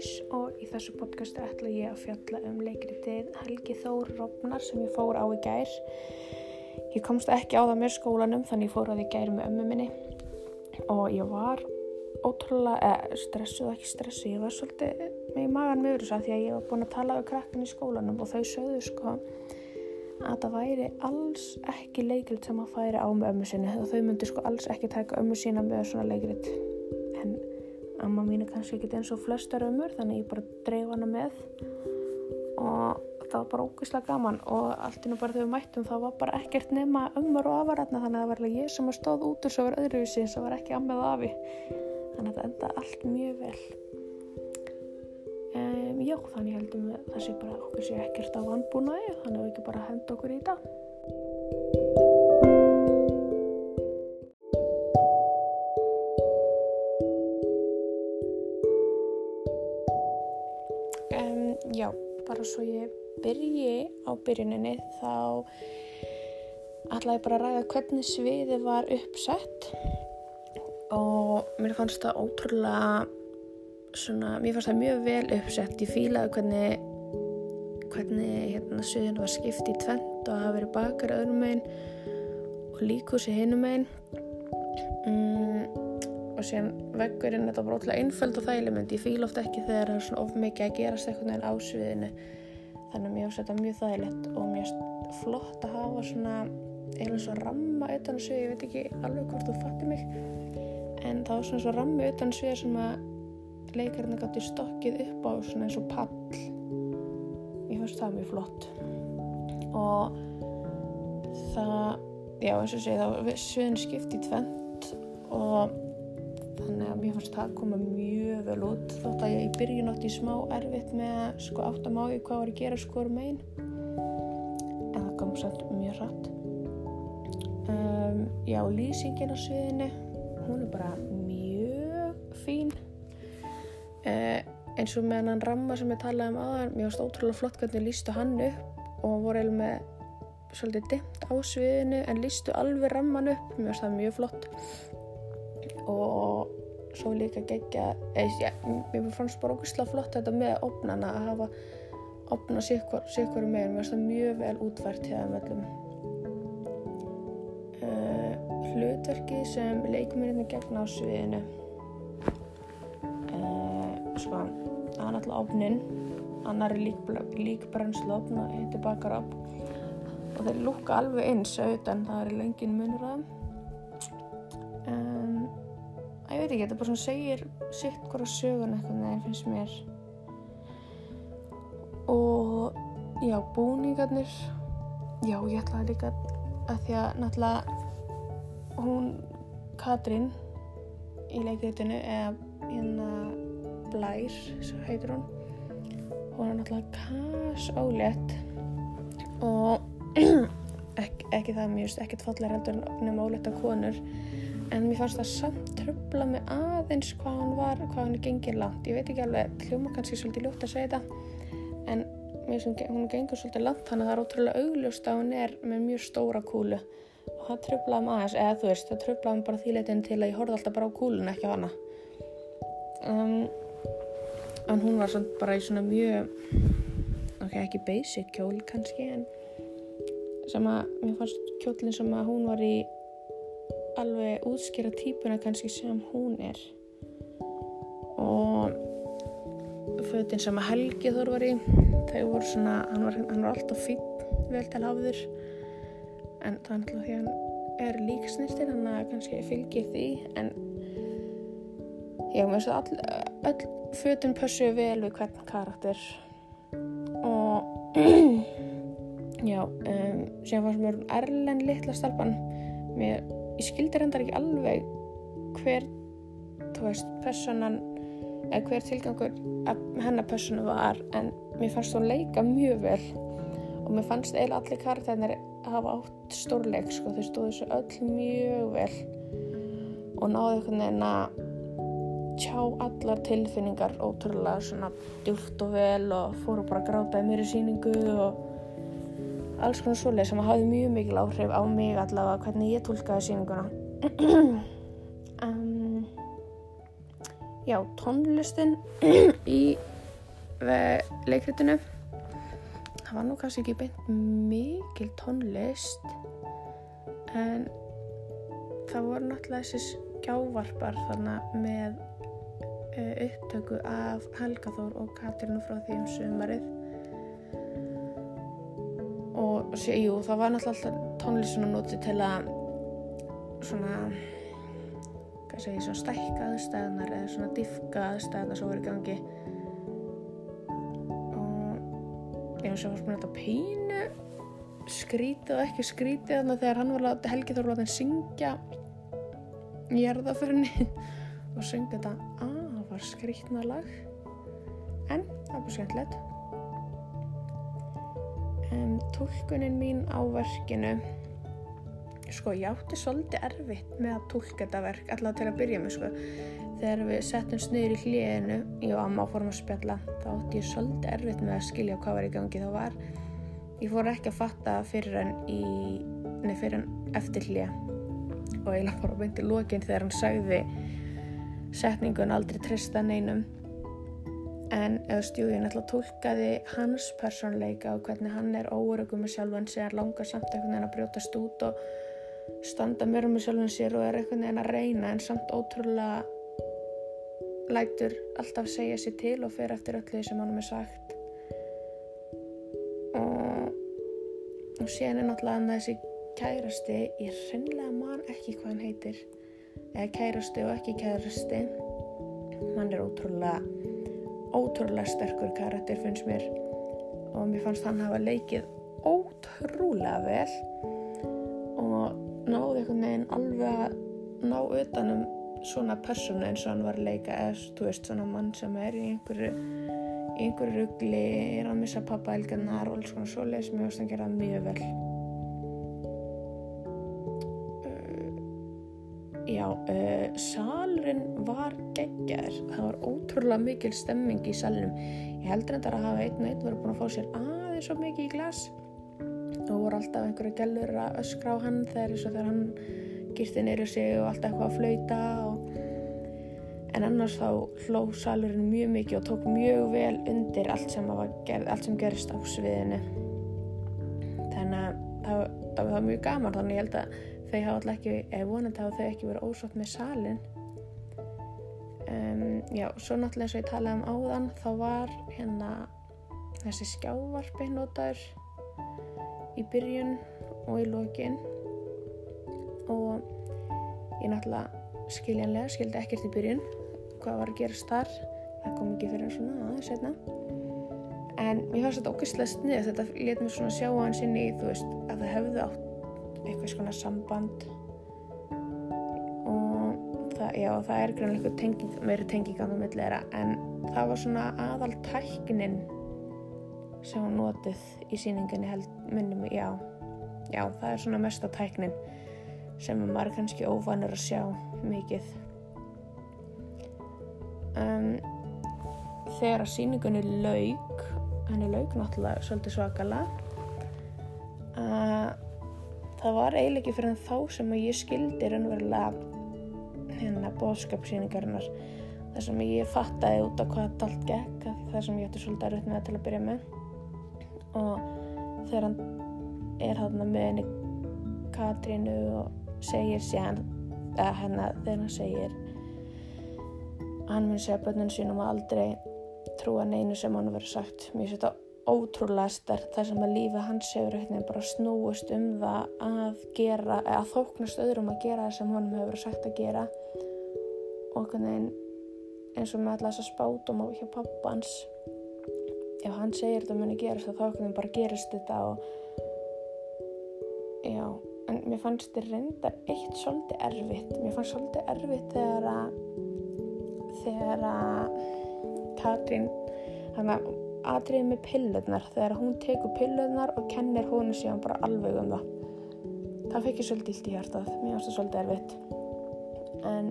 Ásdís og í þessu podcastu ætla ég að fjalla um leikritið Helgi Þór Robnar sem ég fór á í gær. Ég komst ekki á það með skólanum þannig ég fór á því gær með ömmu minni. Og ég var ótrúlega, eh, stressuð ekki stressuð, ég var svolítið með í magan með þess að því að ég var búin að tala um krakkan í skólanum og þau sögðu sko að það væri alls ekki leikrit sem að færi á með ömmu sinni. Og þau myndi sko alls ekki taka ömmu sína með svona leikrit amma mín er kannski ekki eins og flestar ömur þannig ég bara dreif hana með. Og það var bara ógeðslega gaman og allt innan bara þegar við mættum það var bara ekkert nema ömmur og afarætna þannig að það var alveg ég sem stóð út úr svo var öðruvísi sem var ekki ammið og afi. Þannig að það enda allt mjög vel. Um, já þannig heldum við það sé bara okkur sé ekkert á vannbúnaði þannig að við ekki bara henda okkur í það bara svo ég byrji á byrjuninni þá ætlaði ég bara að ræða hvernig sviði var uppsett. Og mér fannst það ótrúlega svona, mér fannst það mjög vel uppsett. Ég fílaði hvernig hvernig hérna sviðinu var skipt í tvent og að hafa verið bakar öðrum megin og líkúsi hinum megin. Mm, og síðan veggurinn þetta var ótrúlega einföld og þægileg mynd. Ég fíla oft ekki þegar það er svona of mikið að gerast einhvern veginn á sviðinu. Þannig að mér finnst þetta mjög þægilegt og mér finnst flott að hafa svona eða svo ramma utan svið ég veit ekki alveg hvort þú fattir mig en það var svona svo rammi utan svið sem að leikarinn gátti stokkið upp á svona eins og pall. Ég finnst það mjög flott. Og það já eins og segið þá sviðin skipt í tvent og þannig að mér fannst það að koma mjög vel út. Þótt að ég í byrjun átti smá erfitt með að sko átt að mági hvað var að gera skorum megin. En það kom samt mjög rætt um, já lýsingin á sviðinu hún er bara mjög fín. Uh, eins og með hann ramma sem ég talaði um aðan mér fannst ótrúlega flott hvernig lístu hann upp og voru eða með svolítið dimt á sviðinu en lístu alveg ramman upp. Mér fannst það mjög flott. Og svo líka gegja eða, mér fannst bara ógustlega flott þetta með opnana að hafa opna sikkur með mér finnst það mjög vel útvært hjá þeim öllum. Uh, hlutverki sem leikuminni gegna á sviðinu. Uh, sko það er náttúrulega opnin annar er lík, líkbrennslu opn og heitir bakarop og þeir lúka alveg eins auðan það er lengin munur að þeim ég veit ekki, þetta bara svona segir sitt hverja sögun eitthvað þegar finnst mér. Og já, búningarnir. Já, ég ætlaði líka að því að náttúrulega hún Katrín í leikritinu eða hérna Blær, svo heitir hún hún er náttúrulega kas ólétt og ekki, ekki það veist ekkert fallega heldur nema ólétta konur en mér fannst það samt tröfla mig aðeins hvað hann var, hvað hann er gengið langt. Ég veit ekki alveg, hljóma kannski svolítið ljótt að segja þetta en mér sem hún gengur svolítið langt þannig að það er ótrúlega augljóst að hún er með mjög stóra kúlu. Og það tröflaði mig aðeins, eða þú veist það tröflaði mig bara því leitin til að ég horfði alltaf bara á kúlun ekki á hana. Um, en hún var svona bara í svona mjög ok, ekki basic kjól kannski en sem að mér fannst kjólinn sem að hún var í alveg útskýra típuna kannski sem hún er. Og fötin sem að Helgi þór var í þau voru svona, hann var, hann var alltaf fín vel til hafður en það er alltaf því að hann er líksnýstir þannig að kannski fylgir því. En já, mér að all, öll fötin pössu vel við hvern karakter. Og já, um, síðan fannst mér Erlen litla stelpan. Mér ég skildi reyndar ekki alveg hver þú veist, personan eða hver tilgangur hennar personu var en mér fannst hún leika mjög vel og mér fannst eiginlega allir karakterinn að hafa átt stórleik sko, þau stóðu þessu öll mjög vel og náðu einhvern veginn að tjá allar tilfinningar ótrúlega svona djúft og vel og fóru bara að gráta í í síningu og alls konar svoleið sem hafði mjög mikil áhrif á mig allavega hvernig ég tólkaði síninguna um, já, tónlistin í leikritinu það var nú kannski ekki beint mikil tónlist en það voru náttúrulega þessi skjávarpar þarna með uh, upptöku af Helga Þór og Katrínu frá því um sumarið og það var náttúrulega alltaf tónlistin að noti til að svona hvað segir, svona stækka aðstæðanar eða svona diffka aðstæðanar sem voru í gangi. Og ég finnst að það var svona þetta pínu skrítið og ekki skrítið þannig að þegar hann var látið, Helgi Þór látið að syngja í erðaförni og syngja þetta afar skrítna lag. En það var skemmtilegt en tólkunin mín á verkinu sko ég átti svolítið erfitt með að tólka þetta verk alltaf til að byrja með sko. Þegar við settum sniður í hliðinu ég og amma fórum að spjalla þá átti ég svolítið erfitt með að skilja hvað var í gangi þá var. Ég fór ekki að fatta fyrir hann í nei fyrir hann eftir hlið og ég laði bara að beinti lókin þegar hann sagði setningun aldrei trista neinum en eða stjúðin alltaf tólkaði hans personleika og hvernig hann er óörugum með sjálfan hann langar samt einhvern veginn að brjótast út og standa mér um með sjálfum sér og er einhvern veginn að reyna en samt ótrúlega lætur alltaf segja sér til og fer eftir öllu sem hann er sagt. Og, og síðan er náttúrulega að þessi kærasti ég reynlega man ekki hvað hann heitir eða kærasti og ekki kærasti. Hann er ótrúlega ótrúlega sterkur karakter finnst mér. Og mér fannst hann hafa leikið ótrúlega vel og náði einhvern veginn alveg að ná utanum svona personu eins og hann var að leika eða þú veist svona mann sem er í einhverju í einhverju ruggli er að missa pappa elgarnar og alls konar svo leiðis mjög að gera mjög vel já uh, salurinn var geggar það var ótrúlega mikil stemming í salunum ég heldur þetta að hafa einn og einn verið búin að fá sér aðeins svo mikið í glas. Og voru alltaf einhverju gælur að öskra á hann þegar, þegar hann girti neyru sig og alltaf eitthvað að flauta og... en annars þá hló salurinn mjög mikið og tók mjög vel undir allt sem, gerð, allt sem gerist á sviðinu. Þannig að það, það var mjög gaman. Þannig ég held að þau hafa alltaf ekki eða vonandi hafa þau ekki verið ósátt með salin um, já, svo náttúrulega eins og ég talaði um áðan þá var hérna þessi skjávarpi notaður í byrjun og í lokin. Og ég náttúrulega skiljanlega skildi ekkert í byrjun hvað var að gerast þar. Það kom ekki fyrir svona aðeins setna en mér fannst þetta okkislega snið þetta let mér svona sjá hans inn í þú veist að það hefði átt eitthvað svona samband. Og það, já það er greinlega tenging, meiri tenging á það millera en það var svona aðal tæknin sem var notið í síninginni held minnum, já, já, það er svona mesta tæknin sem maður kannski óvanur að sjá mikið. Um, þegar að síningunni laug henni laug náttúrulega svolítið svakala að það var eiginlega ekki fyrir þá sem ég skildi raunverulega hérna bóðskapsýningarinnar þar sem ég fattaði út á hvað allt gekk þar sem ég ætti svolítið að rutna til að byrja með. Og þegar hann er hann með henni Katrínu og segir sér eða hennar þegar hann segir hann mun segja börnun sínum að aldrei trúa neinu sem hann verið sagt. Mér þetta ótrúlega stert þar sem að lífi hans hefur bara snúist um það að gera eða þóknast öðrum að gera það sem honum hefur sagt að gera. Og eins og með alltaf þess að spátum á hjá pappans ef hann segir þetta muni gerast þá þá bara gerist þetta og já, en mér fannst þetta reyndar eitt svolítið erfitt. Mér fannst svolítið erfitt þegar að þegar að Katrín hann að aðrið með pillurnar. Þegar hún tekur pillurnar og kennir hún síðan bara alveg um það. Það fekk ég svolítið illt í hjartað. Mér fannst það svolítið erfitt. En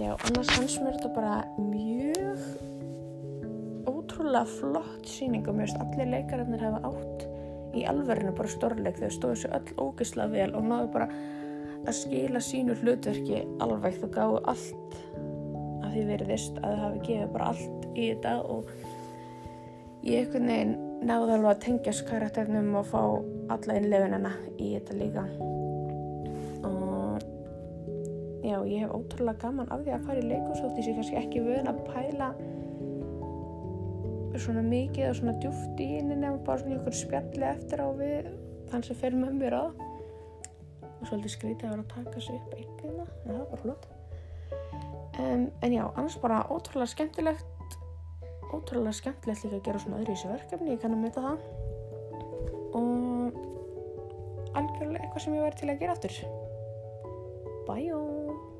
já, annars hans mér þetta bara mjög ótrúlega flott síning og mér finnst allir leikararnir hafa átt í alverðinu bara stórleik. Þau stóðu sér öll ógisla vel og náðu bara að skila sínu hlutverki alveg. Þau gáðu allt að því veriðist að það hafi gefið bara allt í þetta og ég einhvern veginn náði alveg að tengjast karakternum og fá alla innlefinina í þetta líka. Og já, ég hef ótrúlega gaman af því að fara í leikusótt því sem kannski ekki vöðin að pæla svona mikið og svona djúft í henni nefnum bara svona ykkur spjalli eftir á við þann sem fer með mér á. Og svolítið skrítið að vera að taka sér upp einhverjana, en það var bara flott. Um, en já, annars bara ótrúlega skemmtilegt ótrúlega skemmtilegt líka að gera svona öðru í þessu verkefni, ég kann að mynda það og algjörlega eitthvað sem ég væri til að gera aftur Bye!